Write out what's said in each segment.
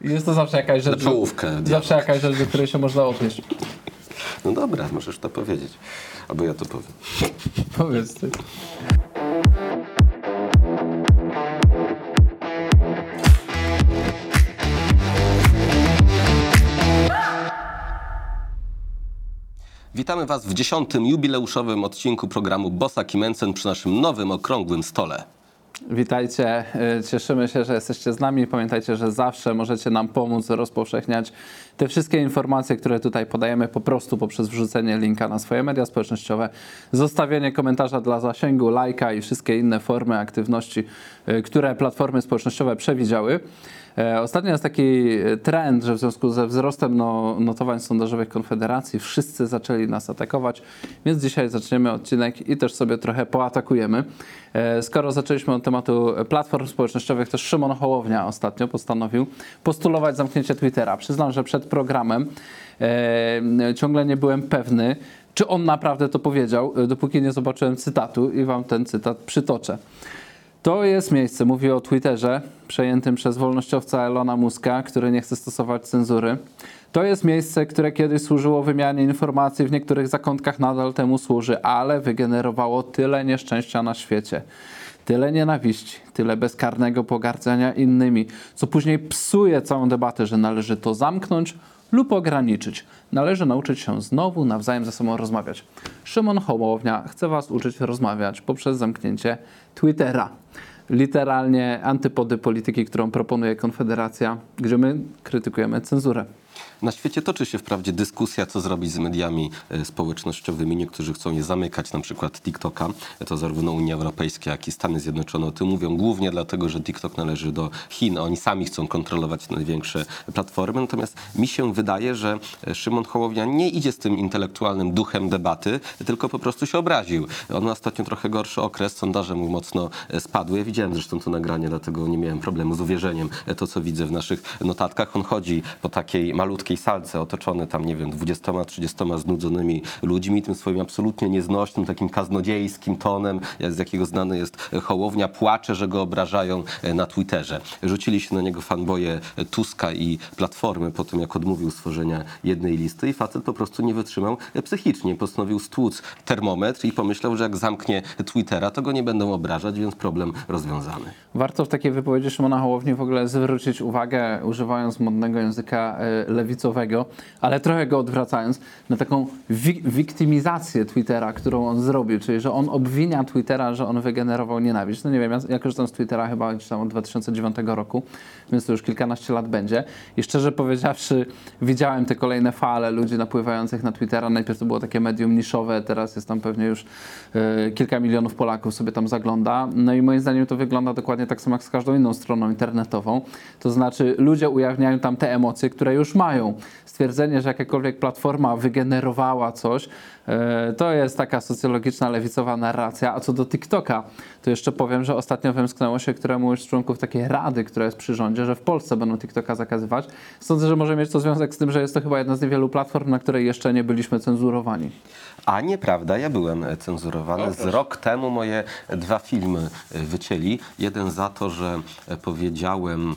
Jest to zawsze jakaś rzecz. Na. Zawsze jakaś rzecz, do której się można odnieść. No dobra, możesz to powiedzieć. Albo ja to powiem. Powiedz ty. Witamy Was w dziesiątym jubileuszowym odcinku programu Bossa Kimencen przy naszym nowym okrągłym stole. Witajcie, y, cieszymy się, że jesteście z nami. Pamiętajcie, że zawsze możecie nam pomóc rozpowszechniać te wszystkie informacje, które tutaj podajemy po prostu poprzez wrzucenie linka na swoje media społecznościowe, zostawienie komentarza dla zasięgu, lajka i wszystkie inne formy aktywności, y, które platformy społecznościowe przewidziały. E, Ostatnio jest taki trend, że w związku ze wzrostem no, notowań sondażowych Konfederacji wszyscy zaczęli nas atakować, więc dzisiaj zaczniemy odcinek i też sobie trochę poatakujemy. E, Skoro zaczęliśmy od tematu platform społecznościowych, to Szymon Hołownia ostatnio postanowił postulować zamknięcie Twittera. Przyznam, że przed programem e, ciągle nie byłem pewny, czy on naprawdę to powiedział, e, dopóki nie zobaczyłem cytatu i wam ten cytat przytoczę. To jest miejsce, mówię o Twitterze, przejętym przez wolnościowca Elona Muska, który nie chce stosować cenzury. To jest miejsce, które kiedyś służyło wymianie informacji, w niektórych zakątkach nadal temu służy, ale wygenerowało tyle nieszczęścia na świecie. Tyle nienawiści, tyle bezkarnego pogardzania innymi, co później psuje całą debatę, że należy to zamknąć lub ograniczyć. Należy nauczyć się znowu nawzajem ze sobą rozmawiać. Szymon Hołownia chce Was uczyć rozmawiać poprzez zamknięcie Twittera. Literalnie antypody polityki, którą proponuje Konfederacja, gdzie my krytykujemy cenzurę. Na świecie toczy się wprawdzie dyskusja, co zrobić z mediami e, społecznościowymi. Niektórzy chcą je zamykać, na przykład TikToka. To zarówno Unia Europejska, jak i Stany Zjednoczone o tym mówią, głównie dlatego, że TikTok należy do Chin. Oni sami chcą kontrolować największe platformy. Natomiast mi się wydaje, że e, Szymon Hołownia nie idzie z tym intelektualnym duchem debaty, tylko po prostu się obraził. On ma ostatnio trochę gorszy okres, sondaże mu mocno e, spadły. Ja widziałem zresztą to nagranie, dlatego nie miałem problemu z uwierzeniem to, co widzę w naszych notatkach. On chodzi po takiej malutkiej salce, otoczony tam, nie wiem, 20-30 znudzonymi ludźmi, tym swoim absolutnie nieznośnym, takim kaznodziejskim tonem, z jakiego znany jest Hołownia, płacze, że go obrażają e, na Twitterze. Rzucili się na niego fanboje Tuska i Platformy po tym, jak odmówił stworzenia jednej listy i facet po prostu nie wytrzymał e, psychicznie. Postanowił stłuc termometr i pomyślał, że jak zamknie Twittera, to go nie będą obrażać, więc problem rozwiązany. Warto w takiej wypowiedzi Szymona Hołowni w ogóle zwrócić uwagę, używając modnego języka e, ale trochę go odwracając, na taką wi- wiktymizację Twittera, którą on zrobił, czyli że on obwinia Twittera, że on wygenerował nienawiść. No nie wiem, ja, ja korzystam z Twittera chyba gdzieś tam od 2009 roku, więc to już kilkanaście lat będzie. I szczerze powiedziawszy, widziałem te kolejne fale ludzi napływających na Twittera. Najpierw to było takie medium niszowe, teraz jest tam pewnie już e, kilka milionów Polaków sobie tam zagląda. No i moim zdaniem to wygląda dokładnie tak samo jak z każdą inną stroną internetową. To znaczy ludzie ujawniają tam te emocje, które już mają. Stwierdzenie, że jakakolwiek platforma wygenerowała coś, e, to jest taka socjologiczna, lewicowa narracja. A co do TikToka, to jeszcze powiem, że ostatnio wymsknęło się któremuś z członków takiej rady, która jest przy rządzie, że w Polsce będą TikToka zakazywać. Sądzę, że może mieć to związek z tym, że jest to chyba jedna z niewielu platform, na której jeszcze nie byliśmy cenzurowani. A nieprawda, ja byłem cenzurowany. Z rok temu moje dwa filmy wycięli. Jeden za to, że powiedziałem.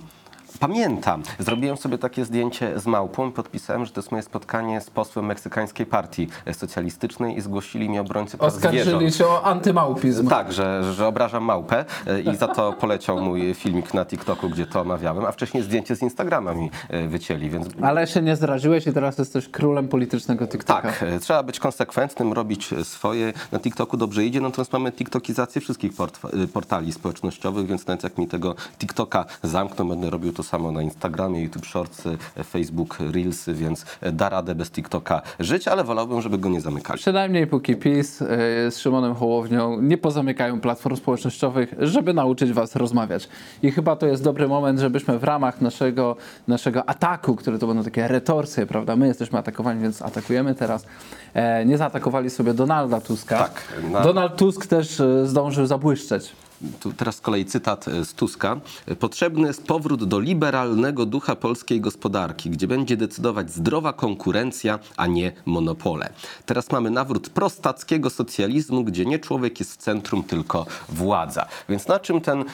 Pamiętam, zrobiłem sobie takie zdjęcie z małpą i podpisałem, że to jest moje spotkanie z posłem meksykańskiej partii socjalistycznej i zgłosili mi obrońcy praw Oskarżyli się o antymałpizm. Tak, że, że obrażam małpę i za to poleciał mój filmik na TikToku, gdzie to omawiałem, a wcześniej zdjęcie z Instagrama mi e, wycięli, więc Ale się nie zdradziłeś i teraz jesteś królem politycznego TikToka. tak, e, trzeba być konsekwentnym, robić swoje. Na TikToku dobrze idzie, natomiast mamy TikTokizację wszystkich portf- e, portali społecznościowych, więc nawet jak mi tego TikToka zamkną, będę robił to samo na Instagramie, YouTube Shortsy, e, Facebook Reelsy, więc e, da radę bez TikToka żyć, ale wolałbym, żeby go nie zamykali. Przynajmniej póki PiS y, z Szymonem Hołownią nie pozamykają platform społecznościowych, żeby nauczyć was rozmawiać. I chyba to jest dobry moment, żebyśmy w ramach naszego, naszego ataku, które to będą takie retorsje, prawda? My jesteśmy atakowani, więc atakujemy teraz. E, nie zaatakowali sobie Donalda Tuska. Tak, na- Donald Tusk też e, zdążył zabłyszczeć. Tu teraz z kolei cytat e, z Tuska. Potrzebny jest powrót do liberalnego ducha polskiej gospodarki, gdzie będzie decydować zdrowa konkurencja, a nie monopole. Teraz mamy nawrót prostackiego socjalizmu, gdzie nie człowiek jest w centrum, tylko władza. Więc na czym ten, e,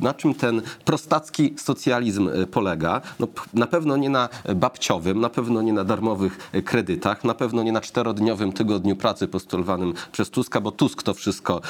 na czym ten prostacki socjalizm e, polega? No, na pewno nie na babciowym, na pewno nie na darmowych kredytach, na pewno nie na czterodniowym tygodniu pracy postulowanym przez Tuska, bo Tusk to wszystko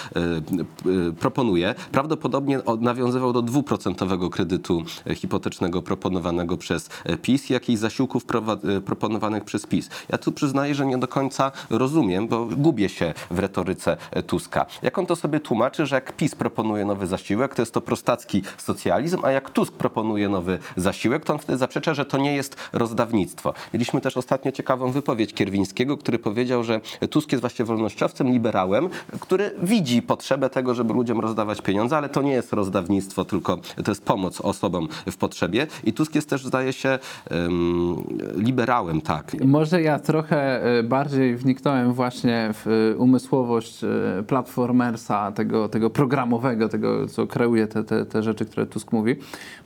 proponuje. Prawdopodobnie nawiązywał do dwuprocentowego kredytu e, hipotecznego proponowanego przez e, PiS i jakichś zasiłków e, proponowanych przez PiS. Ja tu przyznaję, że nie do końca rozumiem, bo gubię się w retoryce Tuska. Jak on to sobie tłumaczy, że jak PiS proponuje nowy zasiłek, to jest to prostacki socjalizm, a jak Tusk proponuje nowy zasiłek, to on wtedy zaprzecza, że to nie jest rozdawnictwo. Mieliśmy też ostatnio ciekawą wypowiedź Kierwińskiego, który powiedział, że Tusk jest właśnie wolnościowcem, liberałem, który widzi potrzebę tego, żeby ludziom rozdawać pieniądze, ale to nie jest rozdawnictwo, tylko to jest pomoc osobom w potrzebie. I Tusk jest też, zdaje się, em, liberałem, tak. Może ja trochę e, bardziej wniknąłem właśnie w e, umysłowość e, platformersa, tego, tego programowego, tego, co kreuje te, te, te rzeczy, które Tusk mówi,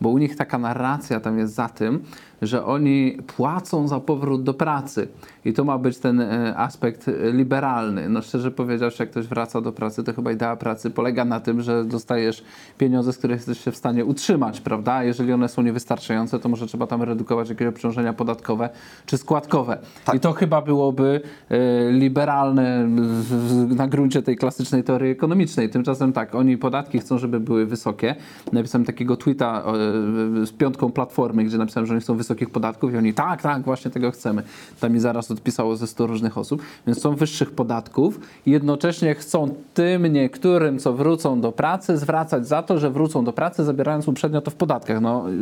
bo u nich taka narracja tam jest za tym, że oni płacą za powrót do pracy. I to ma być ten e, aspekt e, liberalny. No szczerze powiedziawszy, jak ktoś wraca do pracy, to chyba idea pracy polega na tym, że dostajesz pieniądze, z których jesteś się w stanie utrzymać, prawda? Jeżeli one są niewystarczające, to może trzeba tam redukować jakieś obciążenia podatkowe czy składkowe. I to chyba byłoby e, liberalne na gruncie tej klasycznej teorii ekonomicznej. Tymczasem tak, oni podatki chcą, żeby były wysokie. Napisałem takiego tweeta z piątką platformy, gdzie napisałem, że oni chcą wysokich podatków i oni tak, tak, właśnie tego chcemy. Tam mi zaraz odpisało ze 100 różnych osób. Więc chcą wyższych podatków i jednocześnie chcą tym niektórym, co wrócą do pracy, zwracać za to, że wrócą do pracy, zabierając uprzednio to w podatkach. No, y, y,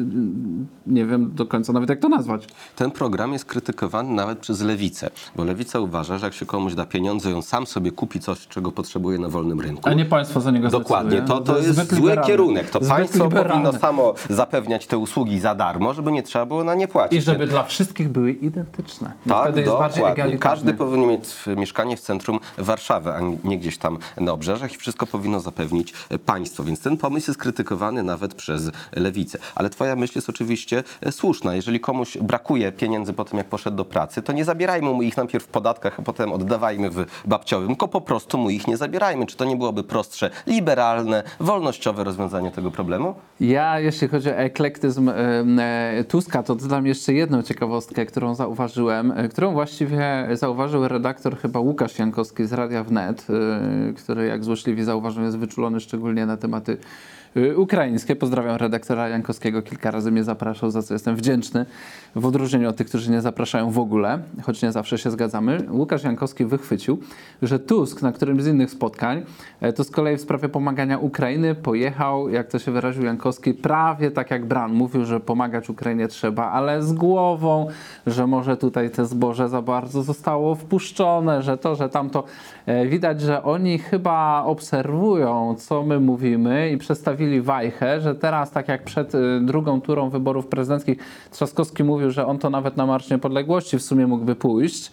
nie wiem do końca nawet jak to nazwać. Ten program jest krytykowany nawet przez lewicę, bo lewica uważa, że jak się komuś da pieniądze, on sam sobie kupi coś, czego potrzebuje na wolnym rynku. A nie państwo za niego Dokładnie, zdecyduje. to, to jest zły liberalne. kierunek. To Zbyt państwo liberalne. powinno samo zapewniać te usługi za darmo, żeby nie trzeba było na nie. I żeby dla wszystkich były identyczne. Tak, wtedy dokładnie. Każdy powinien mieć mieszkanie w centrum Warszawy, a nie gdzieś tam na obrzeżach i wszystko powinno zapewnić e, państwo. Więc ten pomysł jest krytykowany nawet przez lewicę. Ale twoja myśl jest oczywiście e, słuszna. Jeżeli komuś brakuje pieniędzy po tym, jak poszedł do pracy, to nie zabierajmy mu ich najpierw w podatkach, a potem oddawajmy w babciowym, tylko po prostu mu ich nie zabierajmy. Czy to nie byłoby prostsze, liberalne, wolnościowe rozwiązanie tego problemu? Ja, jeśli chodzi o eklektyzm e, Tuska, to dodam jeszcze jedną ciekawostkę, którą zauważyłem, e, którą właściwie zauważył redaktor chyba Łukasz Jankowski z Radia Wnet, e, który jak złośliwi zauważył jest wyczulony szczególnie na tematy e, ukraińskie. Pozdrawiam redaktora Jankowskiego, kilka razy mnie zapraszał, za co jestem wdzięczny, w odróżnieniu od tych, którzy nie zapraszają w ogóle, choć nie zawsze się zgadzamy. Łukasz Jankowski wychwycił, że Tusk na którymś z innych spotkań, to z kolei w sprawie pomagania Ukrainy pojechał, jak to się wyraził Jankowski, prawie tak jak Bran. Mówił, że pomagać Ukrainie trzeba, ale z głową, że może tutaj te zboże za bardzo zostało wpuszczone, że to, że tamto. E, Widać, że oni chyba obserwują, co my mówimy i przestawili wajchę, że teraz, tak jak przed y, drugą turą wyborów prezydenckich, Trzaskowski mówił, że on to nawet na Marsz Niepodległości w sumie mógłby pójść.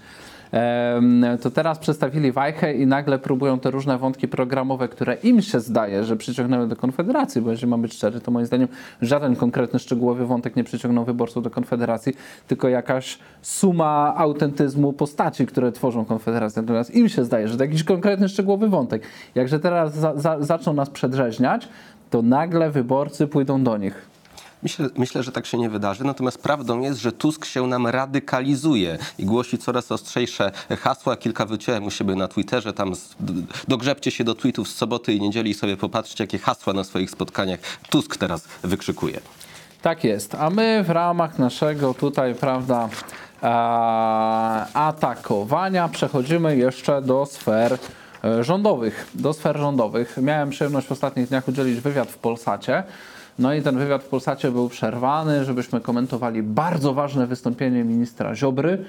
To teraz przestawili wajchę i nagle próbują te różne wątki programowe, które im się zdaje, że przyciągnęły do Konfederacji, bo jeżeli mam być szczery, to moim zdaniem żaden konkretny, szczegółowy wątek nie przyciągnął wyborców do Konfederacji, tylko jakaś suma autentyzmu postaci, które tworzą Konfederację. Natomiast im się zdaje, że to jakiś konkretny, szczegółowy wątek. Jakże teraz za, za, zaczną nas przedrzeźniać, to nagle wyborcy pójdą do nich. Myślę, myślę, że tak się nie wydarzy. Natomiast prawdą jest, że Tusk się nam radykalizuje i głosi coraz ostrzejsze hasła. Kilka wyciąłem u siebie na Twitterze. Tam z, dogrzebcie się do tweetów z soboty i niedzieli i sobie popatrzcie, jakie hasła na swoich spotkaniach Tusk teraz wykrzykuje. Tak jest. A my w ramach naszego tutaj, prawda, e, atakowania przechodzimy jeszcze do sfer e, rządowych. Do sfer rządowych. Miałem przyjemność w ostatnich dniach udzielić wywiad w Polsacie. No i ten wywiad w Polsacie był przerwany, żebyśmy komentowali bardzo ważne wystąpienie ministra Ziobry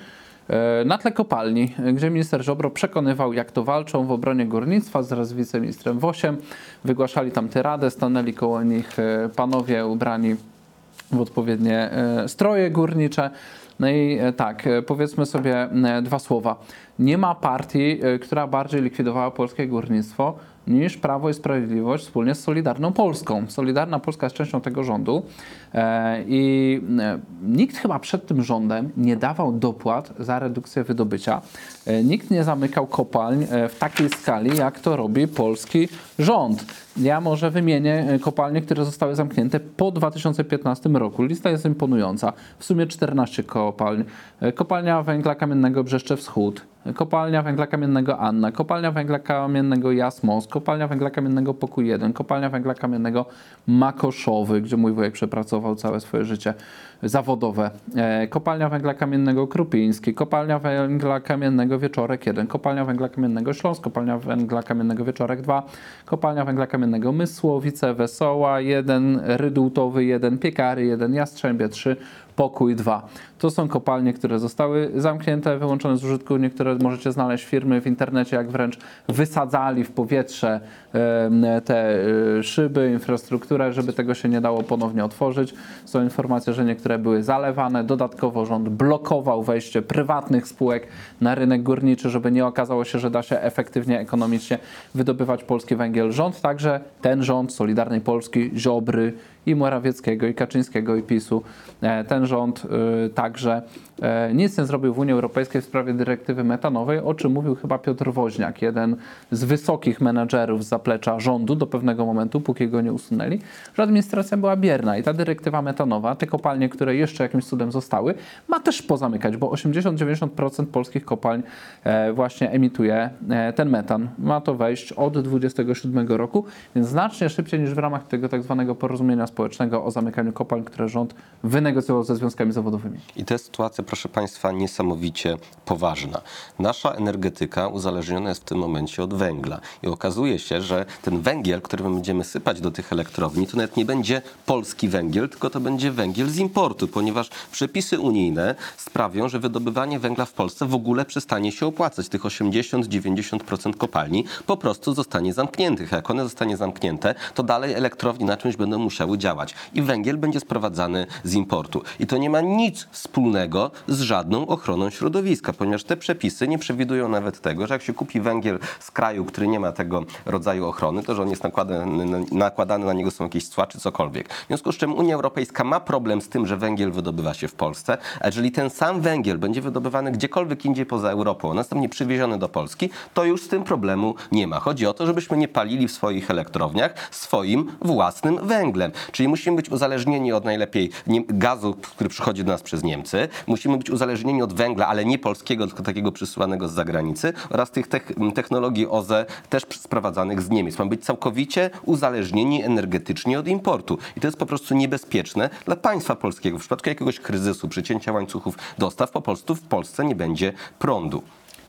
e, na tle kopalni, gdzie minister Ziobro przekonywał, jak to walczą w obronie górnictwa z wiceministrem Wosiem. Wygłaszali tam tyradę, stanęli koło nich e, panowie ubrani w odpowiednie e, stroje górnicze. No i tak, powiedzmy sobie dwa słowa. Nie ma partii, która bardziej likwidowała polskie górnictwo niż Prawo i Sprawiedliwość wspólnie z Solidarną Polską. Solidarna Polska jest częścią tego rządu e, i e, nikt chyba przed tym rządem nie dawał dopłat za redukcję wydobycia. E, Nikt nie zamykał kopalń w takiej skali, jak to robi polski rząd. Ja może wymienię kopalnie, które zostały zamknięte po 2015 roku. Lista jest imponująca. W sumie 14 kopalń. Kopalnia węgla kamiennego Brzeszcze Wschód, kopalnia węgla kamiennego Anna, kopalnia węgla kamiennego Jasmos, kopalnia węgla kamiennego Pokój 1, kopalnia węgla kamiennego Makoszowy, gdzie mój wujek przepracował całe swoje życie zawodowe, e, kopalnia węgla kamiennego Krupiński, kopalnia węgla kamiennego Wieczorek 1, kopalnia węgla kamiennego Śląsk, kopalnia węgla kamiennego Wieczorek 2, kopalnia węgla kamiennego Mysłowice, Wesoła 1, Rydultowy 1, Piekary 1, Jastrzębie 3, Pokój 2. To są kopalnie, które zostały zamknięte, wyłączone z użytku. Niektóre możecie znaleźć firmy w internecie, jak wręcz wysadzali w powietrze te y, szyby, infrastrukturę, żeby tego się nie dało ponownie otworzyć. Są informacje, że niektóre były zalewane. Dodatkowo rząd blokował wejście prywatnych spółek na rynek górniczy, żeby nie okazało się, że da się efektywnie, ekonomicznie wydobywać polski węgiel. Rząd także, ten rząd Solidarnej Polski, Ziobry, i Morawieckiego, i Kaczyńskiego, i PiSu. E, Ten rząd y, także e, nic nie zrobił w Unii Europejskiej w sprawie dyrektywy metanowej, o czym mówił chyba Piotr Woźniak, jeden z wysokich menadżerów z zaplecza rządu do pewnego momentu, póki go nie usunęli, że administracja była bierna i ta dyrektywa metanowa, te kopalnie, które jeszcze jakimś cudem zostały, ma też pozamykać, bo 80-90% polskich kopalń e, właśnie emituje e, ten metan. Ma to wejść od 27 roku, więc znacznie szybciej niż w ramach tego tak zwanego porozumienia społecznego o zamykaniu kopalń, które rząd wynegocjował ze związkami zawodowymi. I to jest sytuacja, proszę Państwa, niesamowicie poważna. Nasza energetyka uzależniona jest w tym momencie od węgla. I okazuje się, że ten węgiel, który my będziemy sypać do tych elektrowni, to nawet nie będzie polski węgiel, tylko to będzie węgiel z importu, ponieważ przepisy unijne sprawią, że wydobywanie węgla w Polsce w ogóle przestanie się opłacać. Tych 80-90% kopalni po prostu zostanie zamkniętych. Jak one zostanie zamknięte, to dalej elektrownie na czymś będą musiały działać. I węgiel będzie sprowadzany z importu. I to nie ma nic wspólnego z żadną ochroną środowiska, ponieważ te przepisy nie przewidują nawet tego, że jak się kupi węgiel z kraju, który nie ma tego rodzaju ochrony, to że on jest nakładany, nakładany na niego są jakieś cła czy cokolwiek. W związku z czym Unia Europejska ma problem z tym, że węgiel wydobywa się w Polsce, a jeżeli ten sam węgiel będzie wydobywany gdziekolwiek indziej poza Europą, a następnie przywieziony do Polski, to już z tym problemu nie ma. Chodzi o to, żebyśmy nie palili w swoich elektrowniach swoim własnym węglem. Czyli musimy być uzależnieni od najlepiej gazu, który przychodzi do nas przez Niemcy. Musimy być uzależnieni od węgla, ale nie polskiego, tylko takiego przysyłanego z zagranicy oraz tych tech, technologii OZE też sprowadzanych z Niemiec. Mamy być całkowicie uzależnieni energetycznie od importu. I to jest po prostu niebezpieczne dla państwa polskiego. W przypadku jakiegoś kryzysu, przycięcia łańcuchów dostaw, po prostu w Polsce nie będzie prądu.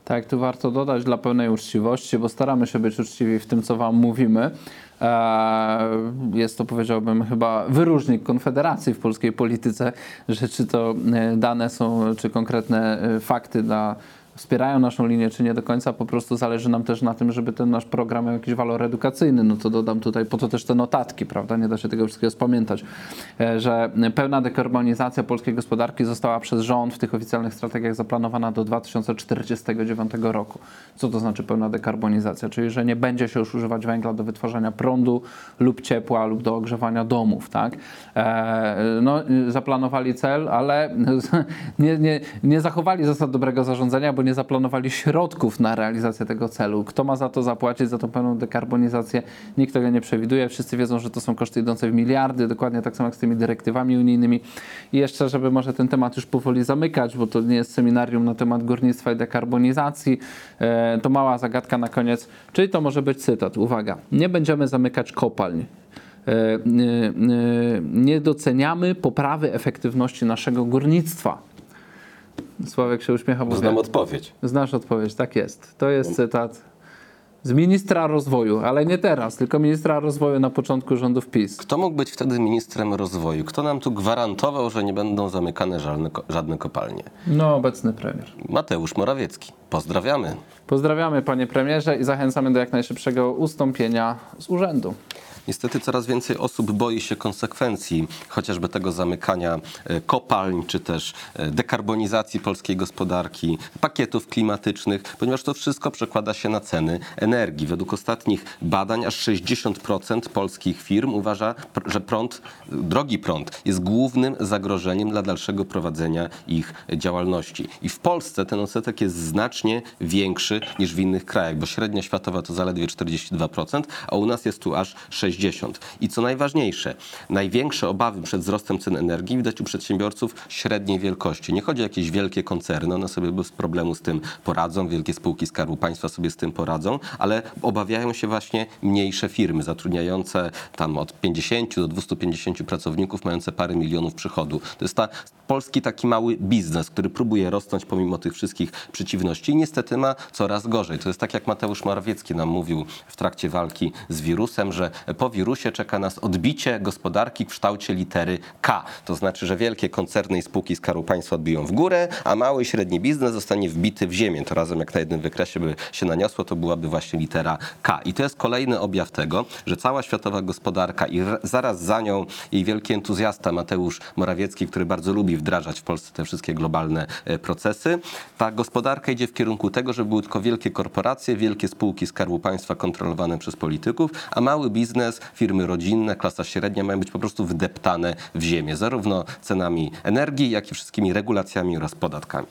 Tak, tu warto dodać dla pełnej uczciwości, bo staramy się być uczciwi w tym, co Wam mówimy. Eee, Jest to, powiedziałbym, chyba wyróżnik Konfederacji w polskiej polityce, że czy to e, dane są, czy konkretne e, fakty dla wspierają naszą linię, czy nie do końca, po prostu zależy nam też na tym, żeby ten nasz program miał jakiś walor edukacyjny. No to dodam tutaj, po to też te notatki, prawda? Nie da się tego wszystkiego spamiętać, e, że pełna dekarbonizacja polskiej gospodarki została przez rząd w tych oficjalnych strategiach zaplanowana do 2049 roku. Co to znaczy pełna dekarbonizacja? Czyli, że nie będzie się już używać węgla do wytwarzania prądu lub ciepła lub do ogrzewania domów, tak? E, No, zaplanowali cel, ale nie, nie, nie zachowali zasad dobrego zarządzania, bo nie zaplanowali środków na realizację tego celu. Kto ma za to zapłacić, za tą pełną dekarbonizację? Nikt tego nie przewiduje. Wszyscy wiedzą, że to są koszty idące w miliardy, dokładnie tak samo jak z tymi dyrektywami unijnymi. I jeszcze, żeby może ten temat już powoli zamykać, bo to nie jest seminarium na temat górnictwa i dekarbonizacji, e, to mała zagadka na koniec. Czyli to może być cytat. Uwaga. Nie będziemy zamykać kopalń. E, e, Nie doceniamy poprawy efektywności naszego górnictwa. Sławek się uśmiecha, bo Znam wie. odpowiedź. Znasz odpowiedź, tak jest. To jest cytat z ministra rozwoju, ale nie teraz, tylko ministra rozwoju na początku rządów PiS. Kto mógł być wtedy ministrem rozwoju? Kto nam tu gwarantował, że nie będą zamykane żadne, żadne kopalnie? No, obecny premier. Mateusz Morawiecki. Pozdrawiamy. Pozdrawiamy panie premierze i zachęcamy do jak najszybszego ustąpienia z urzędu. Niestety coraz więcej osób boi się konsekwencji chociażby tego zamykania e, kopalń, czy też e, dekarbonizacji polskiej gospodarki, pakietów klimatycznych, ponieważ to wszystko przekłada się na ceny energii. Według ostatnich badań aż 60% polskich firm uważa, że prąd, drogi prąd jest głównym zagrożeniem dla dalszego prowadzenia ich działalności. I w Polsce ten odsetek jest znacznie większy niż w innych krajach, bo średnia światowa to zaledwie 42%, a u nas jest tu aż 60%. I co najważniejsze, największe obawy przed wzrostem cen energii widać u przedsiębiorców średniej wielkości. Nie chodzi o jakieś wielkie koncerny, one sobie bez problemu z tym poradzą, wielkie spółki Skarbu Państwa sobie z tym poradzą, ale obawiają się właśnie mniejsze firmy zatrudniające tam od 50 do 250 pracowników, mające parę milionów przychodu. To jest ta polski taki mały biznes, który próbuje rosnąć pomimo tych wszystkich przeciwności i niestety ma coraz gorzej. To jest tak jak Mateusz Morawiecki nam mówił w trakcie walki z wirusem, że po wirusie czeka nas odbicie gospodarki w kształcie litery K. To znaczy, że wielkie koncerny i spółki Skarbu Państwa odbiją w górę, a mały i średni biznes zostanie wbity w ziemię. To razem jak na jednym wykresie by się naniosło, to byłaby właśnie litera K. I to jest kolejny objaw tego, że cała światowa gospodarka i zaraz za nią jej wielki entuzjasta Mateusz Morawiecki, który bardzo lubi wdrażać w Polsce te wszystkie globalne e, procesy, ta gospodarka idzie w kierunku tego, żeby były tylko wielkie korporacje, wielkie spółki Skarbu Państwa kontrolowane przez polityków, a mały biznes, firmy rodzinne, klasa średnia mają być po prostu wdeptane w ziemię, zarówno cenami energii, jak i wszystkimi regulacjami oraz podatkami.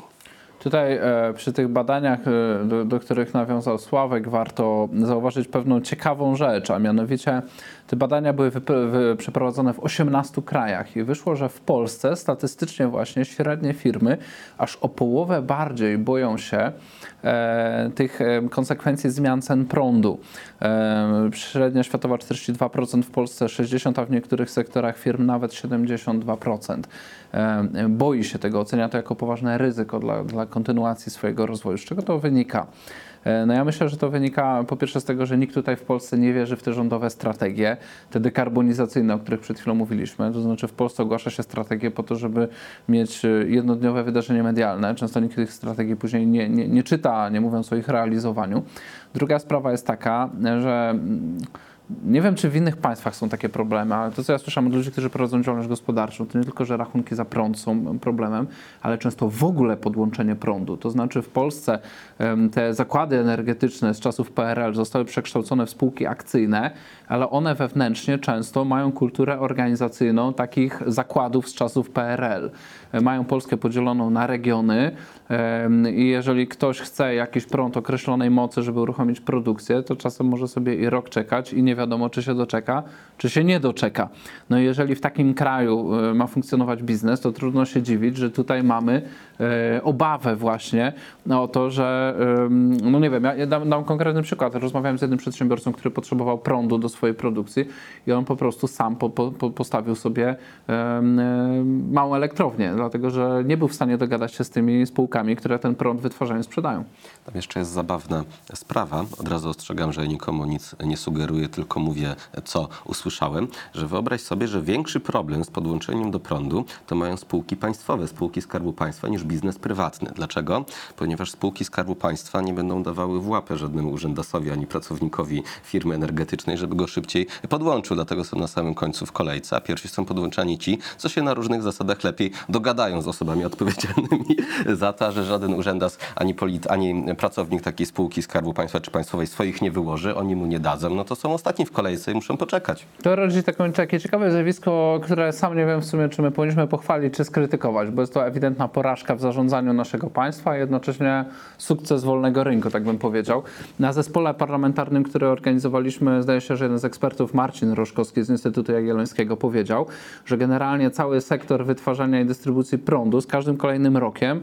Tutaj e, przy tych badaniach, e, do, do których nawiązał Sławek, warto zauważyć pewną ciekawą rzecz, a mianowicie te badania były przeprowadzone w 18 krajach i wyszło, że w Polsce statystycznie właśnie średnie firmy aż o połowę bardziej boją się tych e, konsekwencji zmian cen prądu. E, średnia światowa 42%, w Polsce 60%, a w niektórych sektorach firm nawet 72%. E, boi się tego, ocenia to jako poważne ryzyko dla, dla kontynuacji swojego rozwoju. Z czego to wynika? E, No ja myślę, że to wynika po pierwsze z tego, że nikt tutaj w Polsce nie wierzy w te rządowe strategie, te dekarbonizacyjne, o których przed chwilą mówiliśmy. To znaczy w Polsce ogłasza się strategię po to, żeby mieć e, jednodniowe wydarzenie medialne. Często nikt tych strategii później nie, nie, nie czyta, nie mówiąc o ich realizowaniu. Druga sprawa jest taka, że mm, nie wiem, czy w innych państwach są takie problemy, ale to, co ja słyszałem od ludzi, którzy prowadzą działalność gospodarczą, to nie tylko, że rachunki za prąd są problemem, ale często w ogóle podłączenie prądu. To znaczy w Polsce te zakłady energetyczne z czasów PRL zostały przekształcone w spółki akcyjne, ale one wewnętrznie często mają kulturę organizacyjną takich zakładów z czasów PRL. E, Mają Polskę podzieloną na regiony i jeżeli ktoś chce jakiś prąd określonej mocy, żeby uruchomić produkcję, to czasem może sobie i rok czekać i nie wiadomo, czy się doczeka, czy się nie doczeka. No i jeżeli w takim kraju e, ma funkcjonować biznes, to trudno się dziwić, że tutaj mamy e, obawę właśnie o to, że no nie wiem, ja- dam, dam konkretny przykład. Rozmawiałem z jednym przedsiębiorcą, który potrzebował prądu do swojej produkcji i on po prostu sam po, po, po postawił sobie em, małą elektrownię, dlatego że nie był w stanie dogadać się z tymi spółkami, które ten prąd wytwarzają i sprzedają. Tam jeszcze jest zabawna sprawa. Od razu ostrzegam, że nikomu nic nie sugeruję, tylko mówię, co usłyszałem, że wyobraź sobie, że większy problem z podłączeniem do prądu to mają spółki państwowe, spółki Skarbu Państwa niż biznes prywatny. Dlaczego? Ponieważ spółki Skarbu Państwa nie będą dawały w łapę żadnemu urzędasowi ani pracownikowi firmy energetycznej, żeby go szybciej podłączył. Dlatego są na samym końcu w kolejce, a pierwsi są podłączani ci, co się na różnych zasadach lepiej dogadają z osobami odpowiedzialnymi za to, że żaden urzędas ani, polit, ani pracownik takiej spółki Skarbu Państwa czy państwowej swoich nie wyłoży, oni mu nie dadzą, no to są ostatni w kolejce i muszą poczekać. To rodzi takie ciekawe zjawisko, które sam nie wiem w sumie, czy my powinniśmy pochwalić, czy skrytykować, bo jest to ewidentna porażka w zarządzaniu naszego państwa, a jednocześnie sukces wolnego rynku, tak bym powiedział. Na zespole parlamentarnym, który organizowaliśmy, zdaje się, że jeden z ekspertów, Marcin Roszkowski z Instytutu Jagiellońskiego powiedział, że generalnie cały sektor wytwarzania i dystrybucji prądu z każdym kolejnym rokiem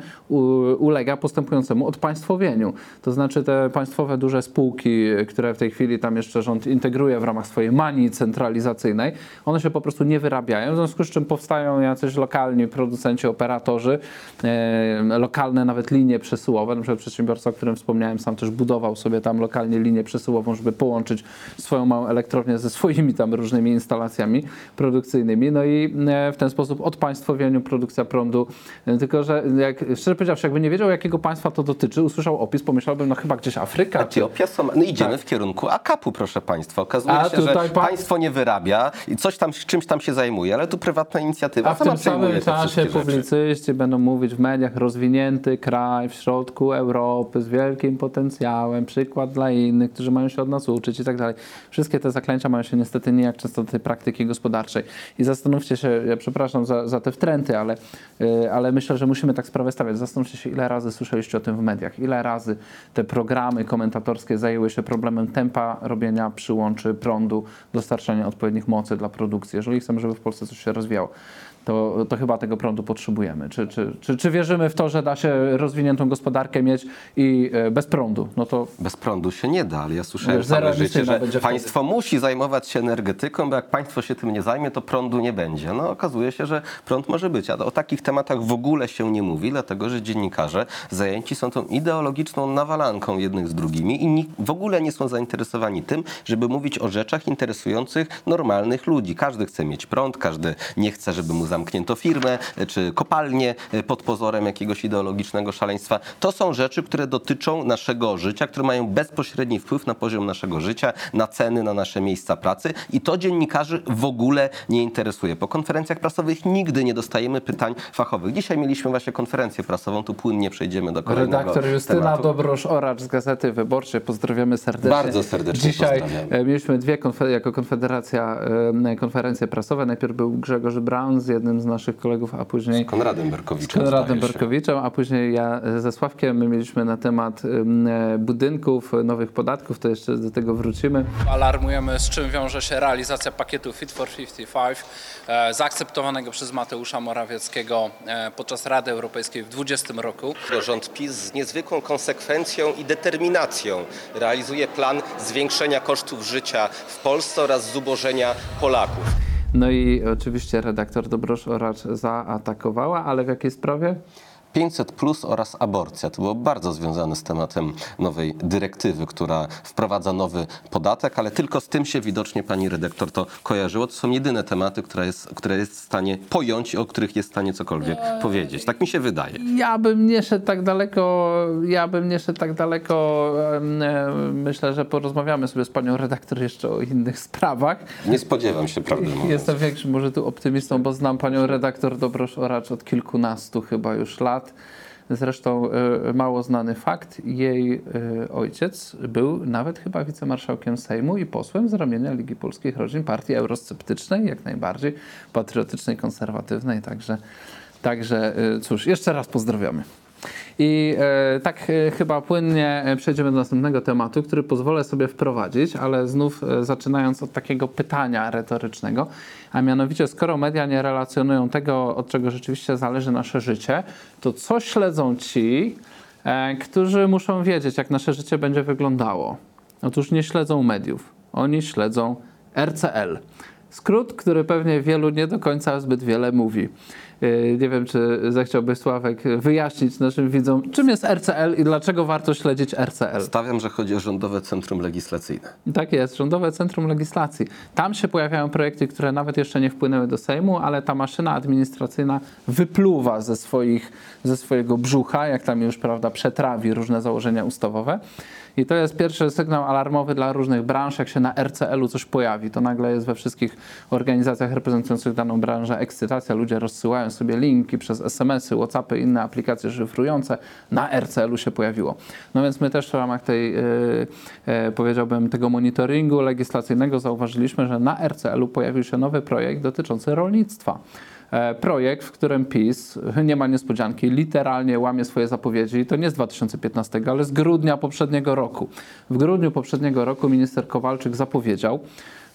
ulega postępującemu odpaństwowieniu. To znaczy te państwowe duże spółki, które w tej chwili tam jeszcze rząd integruje w ramach swojej manii centralizacyjnej, one się po prostu nie wyrabiają, w związku z czym powstają jacyś lokalni producenci, operatorzy, e, lokalne nawet linie przesyłowe, na przykład przedsiębiorca, o którym wspomniałem, sam też budował sobie tam lokalnie linię przesyłową, żeby połączyć swoją małą elektrownię ze swoimi tam różnymi instalacjami produkcyjnymi, no i e, w ten sposób odpaństwowieniu produkcja prądu, E, tylko że jak, szczerze powiedziawszy, jakby nie wiedział jakiego państwa to dotyczy, usłyszał opis, pomyślałbym, no chyba gdzieś Afryka, czy Etiopia, Som- no idziemy w kierunku AKP-u, proszę Państwa. Okazuje Tak. A się, że państwo nie wyrabia i coś tam, czymś tam się zajmuje, ale tu prywatna inicjatywa A w tym samym czasie wszystkie rzeczy. publicyści będą mówić w mediach rozwinięty kraj w środku Europy z wielkim potencjałem, przykład dla innych, którzy mają się od nas uczyć i tak dalej. Wszystkie te zaklęcia mają się niestety nijak często do tej praktyki gospodarczej. I zastanówcie się, ja przepraszam za, za te wtręty, ale, ale myślę, że musimy tak sprawę stawiać. Zastanówcie się, ile razy słyszeliście o tym w mediach, ile razy te programy komentatorskie zajęły się problemem tempa robienia przyłączy prądu, dostarczania odpowiednich mocy dla produkcji. Jeżeli chcemy, żeby w Polsce coś się rozwijało, to, to chyba tego prądu potrzebujemy. Czy, czy, czy, czy wierzymy w to, że da się rozwiniętą gospodarkę mieć i e, bez prądu? No to Bez prądu się nie da, ale ja słyszałem całe życie, że państwo musi zajmować się energetyką, bo jak państwo się tym nie zajmie, to prądu nie będzie. No okazuje się, że prąd może być, a o takich tematach w ogóle się nie mówi, dlatego że dziennikarze zajęci są tą ideologiczną nawalanką jednych z drugimi i w ogóle nie są zainteresowani tym, żeby mówić o rzeczach interesujących normalnych ludzi. Każdy chce mieć prąd, każdy nie chce, żeby mu zamknięto firmę czy kopalnię e, pod pozorem jakiegoś ideologicznego szaleństwa. To są rzeczy, które dotyczą naszego życia, które mają bezpośredni wpływ na poziom naszego życia, na ceny, na nasze miejsca pracy i to dziennikarzy w ogóle nie interesuje. Po konferencjach prasowych nigdy nie dostajemy pytań fachowych. Dzisiaj mieliśmy właśnie konferencję prasową, tu płynnie przejdziemy do kolejnego redaktor Justyna tematu. Dobrosz-Oracz z Gazety Wyborczej. Pozdrawiamy serdecznie. Bardzo serdecznie Dzisiaj e, mieliśmy dwie konfe- jako Konfederacja konferencje prasowe. Najpierw był Grzegorz Braun z jednym z naszych kolegów, a później Konradem Berkowiczem. Konradem zdaje się. Berkowiczem, a później ja ze Sławkiem my mieliśmy na temat em, e, budynków, nowych podatków, to jeszcze do tego wrócimy. Alarmujemy, z czym wiąże się realizacja pakietu Fit for 55, e, zaakceptowanego przez Mateusza Morawieckiego e, podczas Rady Europejskiej w 2020 roku. Rząd PiS z niezwykłą konsekwencją i determinacją realizuje plan zwiększenia kosztów życia w Polsce oraz zubożenia Polaków. No i oczywiście redaktor Dobrosz-Oracz zaatakowała, ale w jakiej sprawie? 500 plus oraz aborcja. To było bardzo związane z tematem nowej dyrektywy, która wprowadza nowy podatek, ale tylko z tym się widocznie pani redaktor to kojarzyło. To są jedyne tematy, które jest, które jest w stanie pojąć i o których jest w stanie cokolwiek powiedzieć. Tak mi się wydaje. Ja bym nie szedł tak daleko, ja bym nie szedł tak daleko. Myślę, że porozmawiamy sobie z panią redaktor jeszcze o innych sprawach. Nie spodziewam się, prawdę mówiąc. Jestem większym może tu optymistą, bo znam panią redaktor Dobrosz-Oracz od kilkunastu chyba już lat. Zresztą e, mało znany fakt, jej e, ojciec był nawet chyba wicemarszałkiem Sejmu i posłem z ramienia Ligi Polskich Rodzin, partii eurosceptycznej, jak najbardziej patriotycznej, konserwatywnej, także, także e, cóż, jeszcze raz pozdrawiamy. I e, tak e, chyba płynnie e, przejdziemy do następnego tematu, który pozwolę sobie wprowadzić, ale znów zaczynając od takiego pytania retorycznego, a mianowicie skoro media nie relacjonują tego, od czego rzeczywiście zależy nasze życie, to co śledzą ci, którzy muszą wiedzieć, jak nasze życie będzie wyglądało? Otóż nie śledzą mediów, oni śledzą RCL. Skrót, który pewnie wielu nie do końca zbyt wiele mówi. Yy, Nie wiem, czy zechciałby Sławek wyjaśnić naszym widzom, czym jest RCL i dlaczego warto śledzić RCL. Stawiam, że chodzi o Rządowe Centrum Legislacyjne. Tak jest, Rządowe Centrum Legislacji. Tam się pojawiają projekty, które nawet jeszcze nie wpłynęły do Sejmu, ale ta maszyna administracyjna wypluwa ze, swoich, ze swojego brzucha, jak tam już prawda, przetrawi różne założenia ustawowe. I to jest pierwszy sygnał alarmowy dla różnych branż, jak się na RCL-u coś pojawi. To nagle jest we wszystkich organizacjach reprezentujących daną branżę ekscytacja. Ludzie rozsyłają sobie linki przez SMS-y, WhatsAppy, inne aplikacje szyfrujące. Na RCL-u się pojawiło. No więc my też w ramach tej, yy, yy, powiedziałbym, tego monitoringu legislacyjnego zauważyliśmy, że na RCL-u pojawił się nowy projekt dotyczący rolnictwa. E, Projekt, w którym PiS, nie ma niespodzianki, literalnie łamie swoje zapowiedzi. To nie z 2015, ale z grudnia poprzedniego roku. W grudniu poprzedniego roku minister Kowalczyk zapowiedział,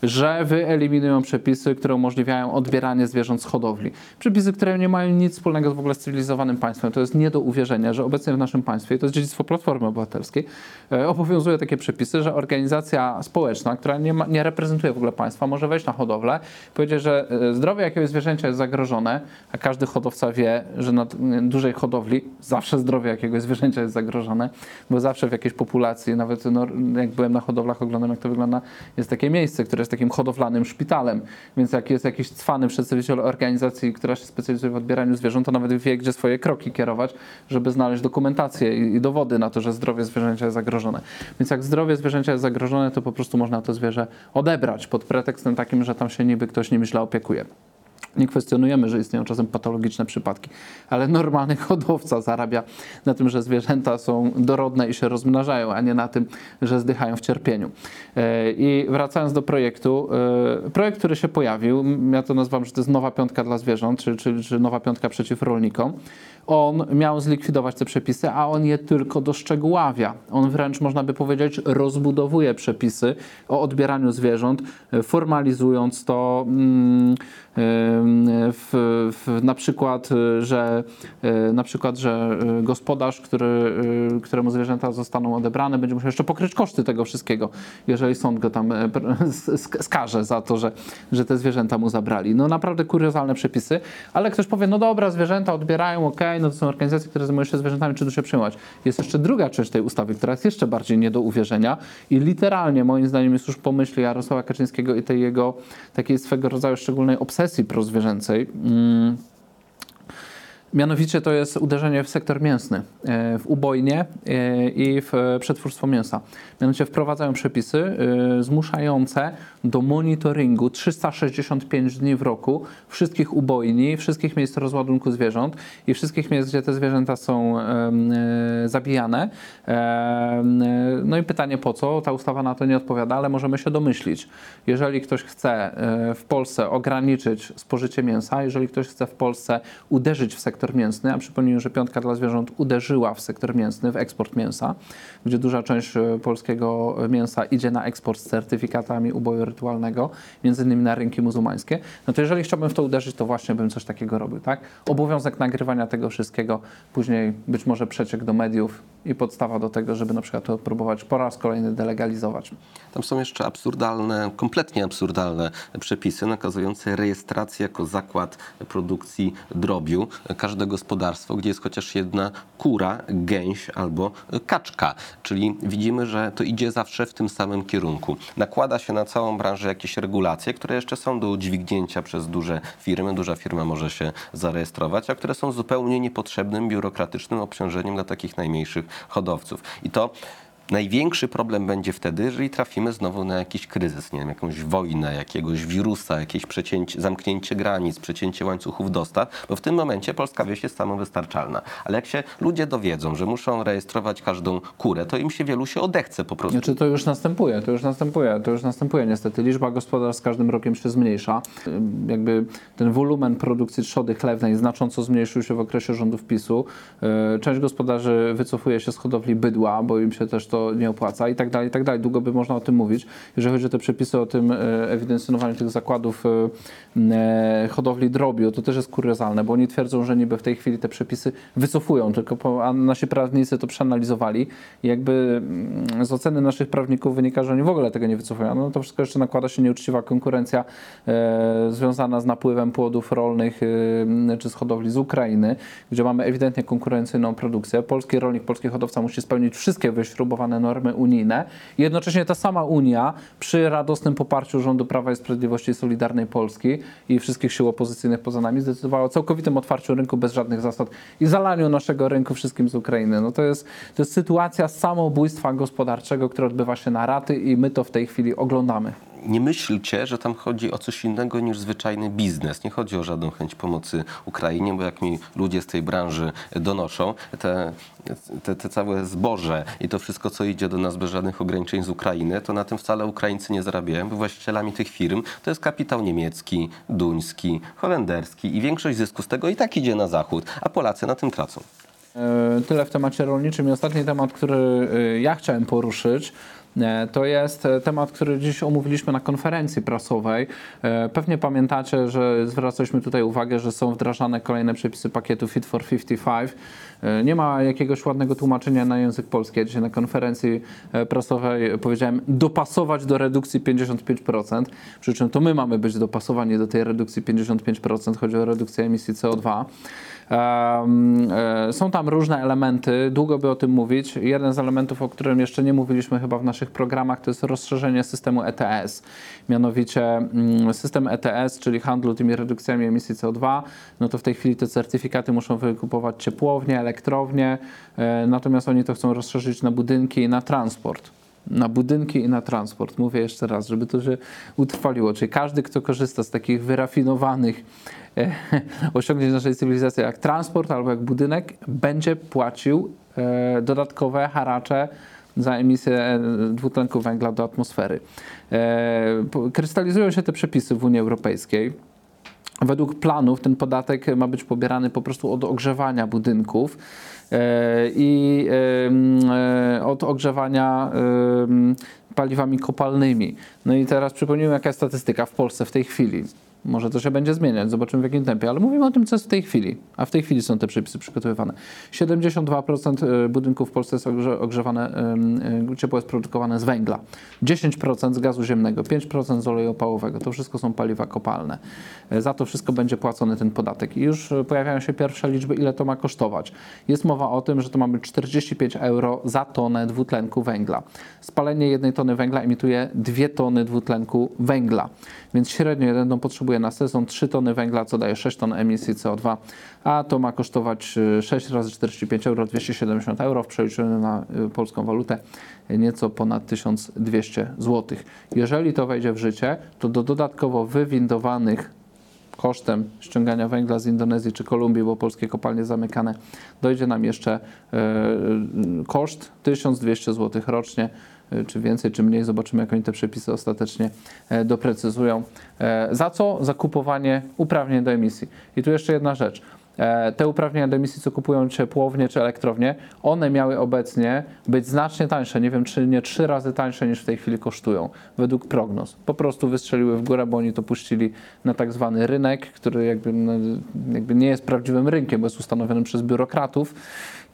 że wyeliminują przepisy, które umożliwiają odbieranie zwierząt z hodowli. Przepisy, które nie mają nic wspólnego w ogóle z cywilizowanym państwem. To jest nie do uwierzenia, że obecnie w naszym państwie, to jest dziedzictwo Platformy Obywatelskiej, e, obowiązuje takie przepisy, że organizacja społeczna, która nie, ma, nie reprezentuje w ogóle państwa, może wejść na hodowlę powiedzieć, że e, zdrowie jakiegoś zwierzęcia jest zagrożone, a każdy hodowca wie, że na t- dużej hodowli zawsze zdrowie jakiegoś zwierzęcia jest zagrożone, bo zawsze w jakiejś populacji, nawet no, jak byłem na hodowlach, oglądam jak to wygląda, jest takie miejsce, które jest takim hodowlanym szpitalem, więc jak jest jakiś cwany przedstawiciel organizacji, która się specjalizuje w odbieraniu zwierząt, to nawet wie, gdzie swoje kroki kierować, żeby znaleźć dokumentację i, dowody na to, że zdrowie zwierzęcia jest zagrożone. Więc jak zdrowie zwierzęcia jest zagrożone, to po prostu można to zwierzę odebrać pod pretekstem takim, że tam się niby ktoś nim źle opiekuje. Nie kwestionujemy, że istnieją czasem patologiczne przypadki, ale normalny hodowca zarabia na tym, że zwierzęta są dorodne i się rozmnażają, a nie na tym, że zdychają w cierpieniu. E, I wracając do projektu, e, projekt, który się pojawił, ja to nazywam, że to jest nowa piątka dla zwierząt, czy, czy, czy nowa piątka przeciw rolnikom. On miał zlikwidować te przepisy, a on je tylko doszczegóławia. On wręcz, można by powiedzieć, rozbudowuje przepisy o odbieraniu zwierząt, e, formalizując to. W, w, na przykład, y, że y, na przykład, że y, gospodarz, który, któremu zwierzęta zostaną odebrane, będzie musiał jeszcze pokryć koszty tego wszystkiego, jeżeli sąd go tam e, pr- sk- skaże za to, że, że te zwierzęta mu zabrali. No naprawdę kuriozalne przepisy, ale ktoś powie, no dobra, zwierzęta odbierają, okej, no to są organizacje, które zajmują się zwierzętami, czy tu się przyjmować. Jest jeszcze druga część tej ustawy, która jest jeszcze bardziej nie do uwierzenia i literalnie moim zdaniem jest już po myśli Jarosława Kaczyńskiego i tej jego takiej swego rodzaju szczególnej obsesji prozwierzęcej. Mianowicie to jest uderzenie w sektor mięsny, e, w ubojnie e, i w przetwórstwo mięsa. Mianowicie wprowadzają przepisy e, zmuszające do monitoringu 365 dni w roku wszystkich ubojni, wszystkich miejsc rozładunku zwierząt i wszystkich miejsc, gdzie te zwierzęta są zabijane. No i pytanie po co? Ta ustawa na to nie odpowiada, ale możemy się domyślić. Jeżeli ktoś chce w Polsce ograniczyć spożycie mięsa, jeżeli ktoś chce w Polsce uderzyć w sektor mięsny, a przypomnijmy, że piątka dla zwierząt uderzyła w sektor mięsny, w eksport mięsa, gdzie duża część e, polskiego mięsa idzie na eksport z certyfikatami uboju rytualnego, między innymi na rynki muzułmańskie, no to jeżeli chciałbym w to uderzyć, to właśnie bym coś takiego robił, tak? Obowiązek nagrywania tego wszystkiego, później być może przeciek do mediów i podstawa do tego, żeby na przykład to próbować po raz kolejny delegalizować. Tam są jeszcze absurdalne, kompletnie absurdalne przepisy nakazujące rejestrację jako zakład produkcji drobiu. Każde gospodarstwo, gdzie jest chociaż jedna kura, gęś albo kaczka. Czyli widzimy, że to idzie zawsze w tym samym kierunku. Nakłada się na całą branżę jakieś regulacje, które jeszcze są do udźwignięcia przez duże firmy. Duża firma może się zarejestrować, a które są zupełnie niepotrzebnym biurokratycznym obciążeniem dla takich najmniejszych hodowców. I to Największy problem będzie wtedy, jeżeli trafimy znowu na jakiś kryzys, nie wiem, jakąś wojnę, jakiegoś wirusa, jakieś przecięcie, zamknięcie granic, przecięcie łańcuchów dostaw, bo w tym momencie polska wieś jest samowystarczalna. Ale jak się ludzie dowiedzą, że muszą rejestrować każdą kurę, to im się wielu się odechce po prostu. Znaczy to już następuje, to już następuje, to już następuje niestety. Liczba gospodarstw z każdym rokiem się zmniejsza. Jakby ten wolumen produkcji trzody chlewnej znacząco zmniejszył się w okresie rządów PiSu. Yy, Część gospodarzy wycofuje się z hodowli bydła, bo im się też to nie opłaca i tak dalej, i tak dalej. Długo by można o tym mówić. Jeżeli chodzi o te przepisy o tym e, ewidencjonowaniu tych zakładów e, e, hodowli drobiu, to też jest kuriozalne, bo oni twierdzą, że niby w tej chwili te przepisy wycofują, tylko po, a nasi prawnicy to przeanalizowali i jakby mm, z oceny naszych prawników wynika, że oni w ogóle tego nie wycofują. No to wszystko jeszcze nakłada się nieuczciwa konkurencja e, związana z napływem płodów rolnych e, czy z hodowli z Ukrainy, gdzie mamy ewidentnie konkurencyjną produkcję. Polski rolnik, polski hodowca musi spełnić wszystkie wyśrubowane normy unijne. Jednocześnie ta sama Unia przy radosnym poparciu rządu Prawa i Sprawiedliwości i Solidarnej Polski i wszystkich sił opozycyjnych poza nami zdecydowała o całkowitym otwarciu rynku bez żadnych zasad i zalaniu naszego rynku wszystkim z Ukrainy. No to jest, to jest sytuacja samobójstwa gospodarczego, które odbywa się na raty i my to w tej chwili oglądamy. Nie myślcie, że tam chodzi o coś innego niż zwyczajny biznes. Nie chodzi o żadną chęć pomocy Ukrainie, bo jak mi ludzie z tej branży donoszą, te, te, te całe zboże i to wszystko, co idzie do nas bez żadnych ograniczeń z Ukrainy, to na tym wcale Ukraińcy nie zarabiają, bo właścicielami tych firm to jest kapitał niemiecki, duński, holenderski i większość zysku z tego i tak idzie na zachód, a Polacy na tym tracą. E, Tyle w temacie rolniczym. I ostatni temat, który e, ja chciałem poruszyć, To jest e, temat, który dziś omówiliśmy na konferencji prasowej. E, Pewnie pamiętacie, że zwracaliśmy tutaj uwagę, że są wdrażane kolejne przepisy pakietu Fit for 55. E, Nie ma jakiegoś ładnego tłumaczenia na język polski. Ja dzisiaj na konferencji e, prasowej powiedziałem dopasować do redukcji 55%, przy czym to my mamy być dopasowani do tej redukcji 55%. Chodzi o redukcję emisji CO2. Em, e, Są tam różne elementy, długo by o tym mówić. Jeden z elementów, o którym jeszcze nie mówiliśmy chyba w naszych programach, to jest rozszerzenie systemu ETS. Mianowicie mm, system ETS, czyli handlu tymi redukcjami emisji CO2, no to w tej chwili te certyfikaty muszą wykupować ciepłownie, elektrownie, e, natomiast oni to chcą rozszerzyć na budynki i na transport na budynki i na transport. Mówię jeszcze raz, żeby to się utrwaliło. Czyli każdy, kto korzysta z takich wyrafinowanych e, osiągnięć naszej cywilizacji, jak transport albo jak budynek, będzie płacił e, dodatkowe haracze za emisję e, dwutlenku węgla do atmosfery. E, krystalizują się te przepisy w Unii Europejskiej. Według planów ten podatek ma być pobierany po prostu od ogrzewania budynków e, i od ogrzewania paliwami kopalnymi. No i teraz przypomnijmy, jaka jest statystyka w Polsce w tej chwili. Może to się będzie zmieniać, zobaczymy w jakim tempie, ale mówimy o tym, co jest w tej chwili, a w tej chwili są te przepisy przygotowywane. 72% budynków w Polsce jest ogrze- ogrzewane, e, ciepło jest produkowane z węgla, 10% z gazu ziemnego, 5% z oleju opałowego. To wszystko są paliwa kopalne. E, Za to wszystko będzie płacony ten podatek. I już pojawiają się pierwsze liczby, ile to ma kosztować. Jest mowa o tym, że to ma być 45 euro za tonę dwutlenku węgla. Spalenie jednej tony węgla emituje 2 tony dwutlenku węgla, więc średnio jeden dom potrzebuje na sezon 3 tony węgla, co daje 6 ton emisji CO2, a to ma kosztować e, 6 razy 45 euro, 270 euro w przeliczeniu na e, polską walutę nieco ponad 1200 zł. Jeżeli to wejdzie w życie, to do dodatkowo wywindowanych kosztem ściągania węgla z Indonezji czy Kolumbii, bo polskie kopalnie zamykane, dojdzie nam jeszcze e, koszt 1200 zł rocznie, czy więcej, czy mniej. Zobaczymy, jak oni te przepisy ostatecznie e, doprecyzują. E, Za co? Za kupowanie uprawnień do emisji. I tu jeszcze jedna rzecz. E, Te uprawnienia do emisji, co kupują ciepłownie czy elektrownie, one miały obecnie być znacznie tańsze. Nie wiem, czy nie trzy razy tańsze niż w tej chwili kosztują, według prognoz. Po prostu wystrzeliły w górę, bo oni to puścili na tak zwany rynek, który jakby, no, jakby nie jest prawdziwym rynkiem, bo jest ustanowiony przez biurokratów.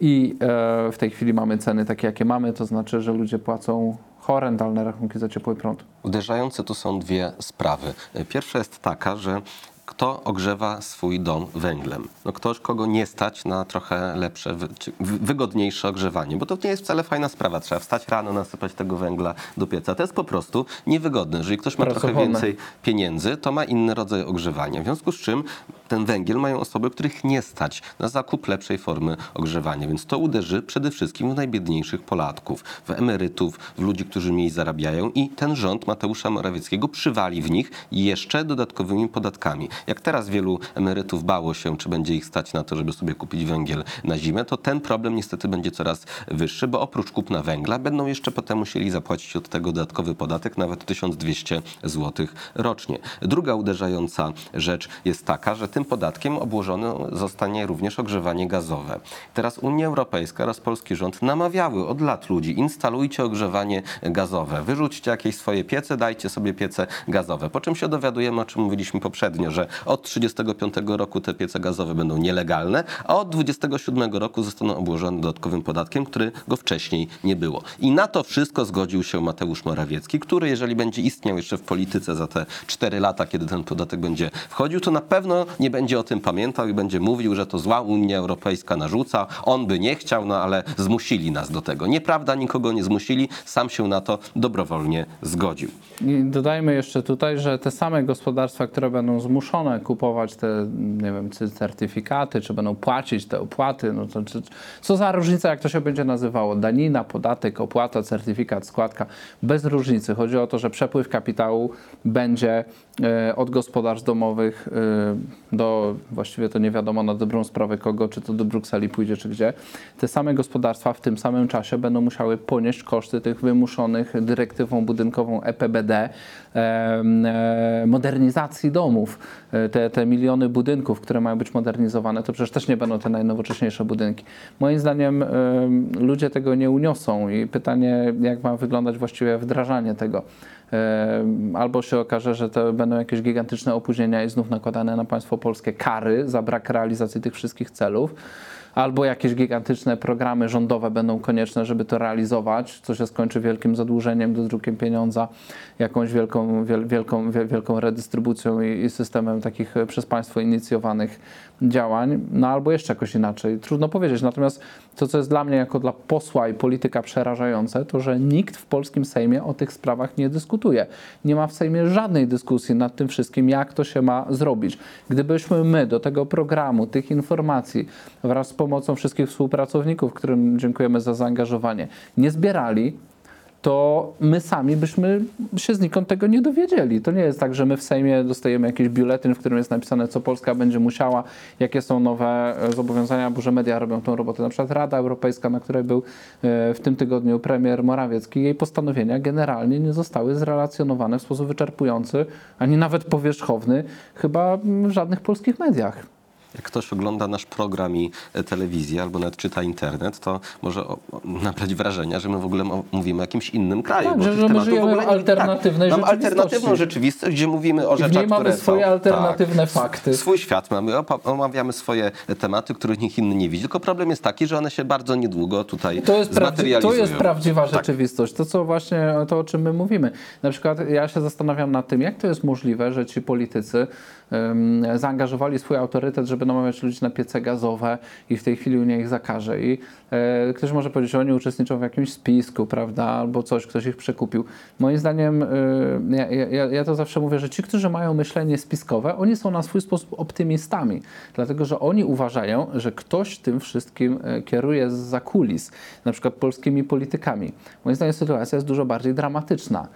I e, w tej chwili mamy ceny takie, jakie mamy, to znaczy, że ludzie płacą horrendalne rachunki za ciepły prąd. Uderzające tu są dwie sprawy. Pierwsza jest taka, że kto ogrzewa swój dom węglem? No ktoś, kogo nie stać na trochę lepsze, wygodniejsze ogrzewanie, bo to nie jest wcale fajna sprawa. Trzeba wstać rano, nasypać tego węgla do pieca. To jest po prostu niewygodne. Jeżeli ktoś ma trochę więcej pieniędzy, to ma inny rodzaj ogrzewania. W związku z czym ten węgiel mają osoby, których nie stać na zakup lepszej formy ogrzewania. Więc to uderzy przede wszystkim w najbiedniejszych Polaków, w emerytów, w ludzi, którzy mniej zarabiają i ten rząd Mateusza Morawieckiego przywali w nich jeszcze dodatkowymi podatkami. Jak teraz wielu emerytów bało się, czy będzie ich stać na to, żeby sobie kupić węgiel na zimę, to ten problem niestety będzie coraz wyższy, bo oprócz kupna węgla będą jeszcze potem musieli zapłacić od tego dodatkowy podatek, nawet 1200 zł rocznie. Druga uderzająca rzecz jest taka, że tym podatkiem obłożone zostanie również ogrzewanie gazowe. Teraz Unia Europejska oraz polski rząd namawiały od lat ludzi, instalujcie ogrzewanie gazowe, wyrzućcie jakieś swoje piece, dajcie sobie piece gazowe. Po czym się dowiadujemy, o czym mówiliśmy poprzednio, że od 35 roku te piece gazowe będą nielegalne, a od 27 roku zostaną obłożone dodatkowym podatkiem, którego wcześniej nie było. I na to wszystko zgodził się Mateusz Morawiecki, który jeżeli będzie istniał jeszcze w polityce za te 4 lata, kiedy ten podatek będzie wchodził, to na pewno nie będzie o tym pamiętał i będzie mówił, że to zła Unia Europejska narzuca, on by nie chciał, no ale zmusili nas do tego. Nieprawda, nikogo nie zmusili, sam się na to dobrowolnie zgodził. I dodajmy jeszcze tutaj, że te same gospodarstwa, które będą zmuszone kupować te, nie wiem, certyfikaty, czy będą płacić te opłaty, no to czy, co za różnica, jak to się będzie nazywało? Danina, podatek, opłata, certyfikat, składka, bez różnicy. Chodzi o to, że przepływ kapitału będzie e, od gospodarstw domowych e, do do, właściwie to nie wiadomo na dobrą sprawę kogo, czy to do Brukseli pójdzie, czy gdzie, te same gospodarstwa w tym samym czasie będą musiały ponieść koszty tych wymuszonych dyrektywą budynkową EPBD modernizacji domów. E, Te, te miliony budynków, które mają być modernizowane, to przecież też nie będą te najnowocześniejsze budynki. Moim zdaniem em, ludzie tego nie uniosą i pytanie, jak ma wyglądać właściwie wdrażanie tego. Albo się okaże, że to będą jakieś gigantyczne opóźnienia i znów nakładane na państwo polskie kary za brak realizacji tych wszystkich celów, albo jakieś gigantyczne programy rządowe będą konieczne, żeby to realizować, co się skończy wielkim zadłużeniem, dodrukiem pieniądza, jakąś wielką, wiel, wielką, wiel, wielką redystrybucją i, i systemem takich e, przez państwo inicjowanych działań, no albo jeszcze jakoś inaczej. Trudno powiedzieć. Natomiast to, co jest dla mnie jako dla posła i polityka przerażające, to że nikt w polskim Sejmie o tych sprawach nie dyskutuje. Nie ma w Sejmie żadnej dyskusji nad tym wszystkim, jak to się ma zrobić. Gdybyśmy my do tego programu, tych informacji wraz z pomocą wszystkich współpracowników, którym dziękujemy za zaangażowanie, nie zbierali, to my sami byśmy się znikąd tego nie dowiedzieli. To nie jest tak, że my w Sejmie dostajemy jakiś biuletyn, w którym jest napisane, co Polska będzie musiała, jakie są nowe e, zobowiązania, bo że media robią tą robotę. Na przykład Rada Europejska, na której był e, w tym tygodniu premier Morawiecki, jej postanowienia generalnie nie zostały zrelacjonowane w sposób wyczerpujący, ani nawet powierzchowny, chyba w żadnych polskich mediach. Jak ktoś ogląda nasz program i e, telewizję, albo nawet czyta internet, to może o, o, nabrać wrażenia, że my w ogóle mówimy o jakimś innym kraju. Tak, że- że my tematów żyjemy ogóle w alternatywnej tak, Mamy rzeczywistości. alternatywną rzeczywistość, gdzie mówimy o I w rzeczach, mamy które swoje są, alternatywne tak, fakty. Swój świat mamy, omawiamy swoje tematy, których nikt inny nie widzi. Tylko problem jest taki, że one się bardzo niedługo tutaj To jest, prawdzi- to zmaterializują. jest prawdziwa Tak. rzeczywistość. To, co właśnie, to o czym my mówimy. Na przykład ja się zastanawiam nad tym, jak to jest możliwe, że ci politycy em, zaangażowali swój autorytet, żeby namawiać ludzi na piece gazowe i w tej chwili Unia ich zakaże. I e, ktoś może powiedzieć, że oni uczestniczą w jakimś spisku, prawda, albo coś, ktoś ich przekupił. Moim zdaniem, e, ja, ja, ja to zawsze mówię, że ci, którzy mają myślenie spiskowe, oni są na swój sposób optymistami, dlatego że oni uważają, że ktoś tym wszystkim e, kieruje z kulis, na przykład polskimi politykami. Moim zdaniem sytuacja jest dużo bardziej dramatyczna.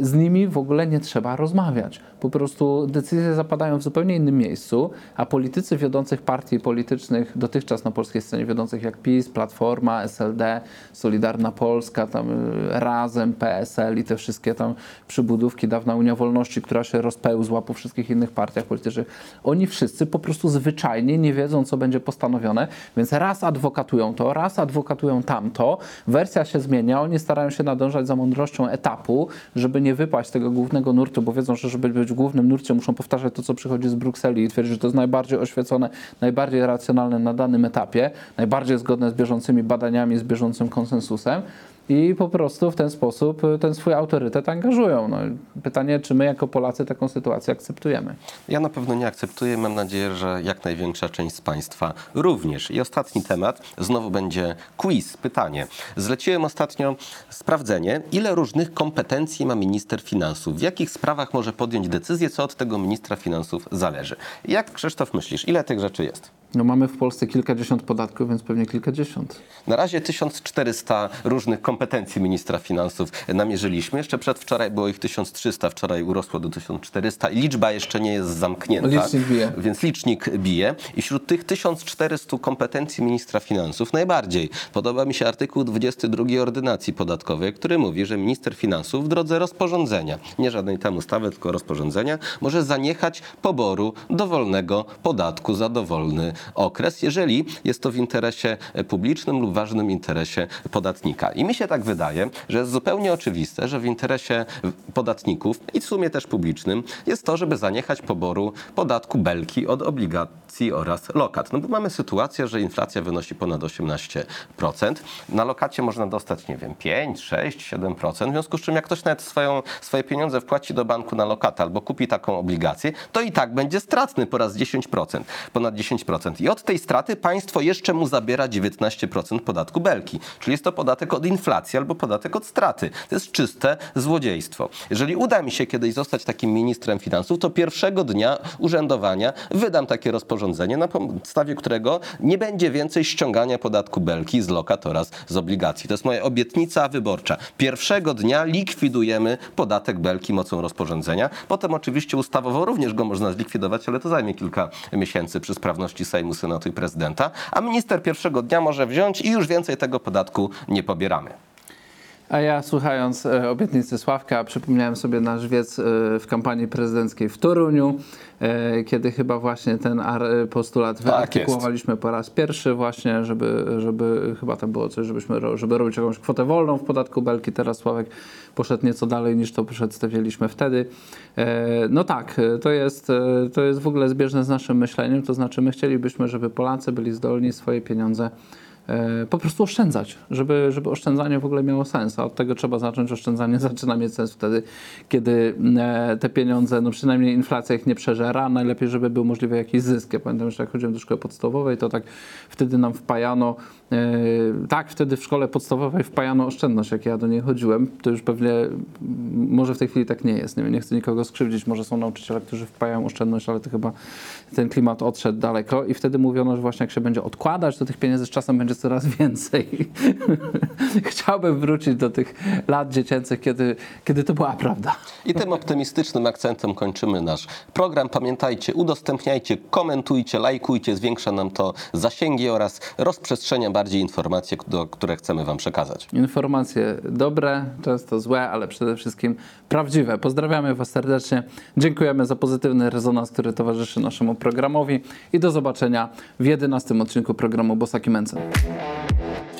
Z nimi w ogóle nie trzeba rozmawiać. Po prostu decyzje zapadają w zupełnie innym miejscu, a politycy wiodących partii politycznych dotychczas na polskiej scenie wiodących jak PiS, Platforma, SLD, Solidarna Polska, tam y, Razem, PSL i te wszystkie tam przybudówki, dawna Unia Wolności, która się rozpełzła po wszystkich innych partiach politycznych, oni wszyscy po prostu zwyczajnie nie wiedzą, co będzie postanowione, więc raz adwokatują to, raz adwokatują tamto, wersja się zmienia, oni starają się nadążać za mądrością etapu, żeby nie wypaść tego głównego nurtu, bo wiedzą, że żeby być w głównym nurcie, muszą powtarzać to, co przychodzi z Brukseli i twierdzić, że to jest najbardziej oświecone, najbardziej racjonalne na danym etapie, najbardziej zgodne z bieżącymi badaniami, z bieżącym konsensusem. I po prostu w ten sposób y, ten swój autorytet angażują. No, pytanie, czy my jako Polacy taką sytuację akceptujemy? Ja na pewno nie akceptuję. Mam nadzieję, że jak największa część z Państwa również. I ostatni temat, znowu będzie quiz, pytanie. Zleciłem ostatnio sprawdzenie, ile różnych kompetencji ma minister finansów, w jakich sprawach może podjąć decyzję, co od tego ministra finansów zależy. Jak Krzysztof myślisz, ile tych rzeczy jest? No mamy w Polsce kilkadziesiąt podatków, więc pewnie kilkadziesiąt. Na razie 1400 różnych kompetencji ministra finansów namierzyliśmy. Jeszcze przedwczoraj było ich 1300, wczoraj urosło do 1400 i liczba jeszcze nie jest zamknięta. Licznik bije. Więc licznik bije. I wśród tych 1400 kompetencji ministra finansów najbardziej podoba mi się artykuł 22 ordynacji podatkowej, który mówi, że minister finansów w drodze rozporządzenia, nie żadnej tam ustawy, tylko rozporządzenia, może zaniechać poboru dowolnego podatku za dowolny okres, jeżeli jest to w interesie e, publicznym lub ważnym interesie podatnika. I mi się tak wydaje, że jest zupełnie oczywiste, że w interesie podatników i w sumie też publicznym jest to, żeby zaniechać poboru podatku belki od obligacji oraz lokat. No bo mamy sytuację, że inflacja wynosi ponad 18%. Na lokacie można dostać, nie wiem, 5, 6, 7%. W związku z czym jak ktoś nawet swoją, swoje pieniądze wpłaci do banku na lokatę albo kupi taką obligację, to i tak będzie stratny po raz 10%, ponad 10%. I od tej straty państwo jeszcze mu zabiera 19% podatku belki. Czyli jest to podatek od inflacji albo podatek od straty. To jest czyste złodziejstwo. Jeżeli uda mi się kiedyś zostać takim ministrem finansów, to pierwszego dnia urzędowania wydam takie rozporządzenie, na podstawie którego nie będzie więcej ściągania podatku belki z lokat oraz z obligacji. To jest moja obietnica wyborcza. Pierwszego dnia likwidujemy podatek belki mocą rozporządzenia. Potem oczywiście ustawowo również go można zlikwidować, ale to zajmie kilka miesięcy przy sprawności Sejmu, Senatu i prezydenta. A minister pierwszego dnia może wziąć i już więcej tego podatku nie pobieramy. A ja słuchając e, obietnicy Sławka, przypomniałem sobie nasz wiec e, w kampanii prezydenckiej w Toruniu, e, kiedy chyba właśnie ten postulat wyartykułowaliśmy po raz pierwszy właśnie, żeby, żeby chyba tam było coś, żebyśmy, żeby robić jakąś kwotę wolną w podatku belki. Teraz Sławek poszedł nieco dalej niż to przedstawiliśmy wtedy. No tak, to jest, to jest w ogóle zbieżne z naszym myśleniem, to znaczy my chcielibyśmy, żeby Polacy byli zdolni swoje pieniądze po prostu oszczędzać, żeby, żeby oszczędzanie w ogóle miało sens. A od tego trzeba zacząć. Oszczędzanie zaczyna mieć sens wtedy, kiedy e, te pieniądze, no przynajmniej inflacja ich nie przeżera. Najlepiej, żeby był możliwy jakiś zysk. Ja pamiętam, że jak chodziłem do szkoły podstawowej, to tak wtedy nam wpajano, e, tak, wtedy w szkole podstawowej wpajano oszczędność, jak ja do niej chodziłem. To już pewnie, może w tej chwili tak nie jest. Nie, nie chcę nikogo skrzywdzić. Może są nauczyciele, którzy wpajają oszczędność, ale to chyba ten klimat odszedł daleko. I wtedy mówiono, że właśnie jak się będzie odkładać, to tych pieniędzy z czasem będzie coraz więcej. Chciałbym wrócić do tych lat dziecięcych, kiedy, kiedy to była prawda. I tym optymistycznym akcentem kończymy nasz program. Pamiętajcie, udostępniajcie, komentujcie, lajkujcie, zwiększa nam to zasięgi oraz rozprzestrzenia bardziej informacje, do- które chcemy Wam przekazać. Informacje dobre, często złe, ale przede wszystkim prawdziwe. Pozdrawiamy Was serdecznie. Dziękujemy za pozytywny rezonans, który towarzyszy naszemu programowi i do zobaczenia w 11 odcinku programu Bosaki Męce. Thank you.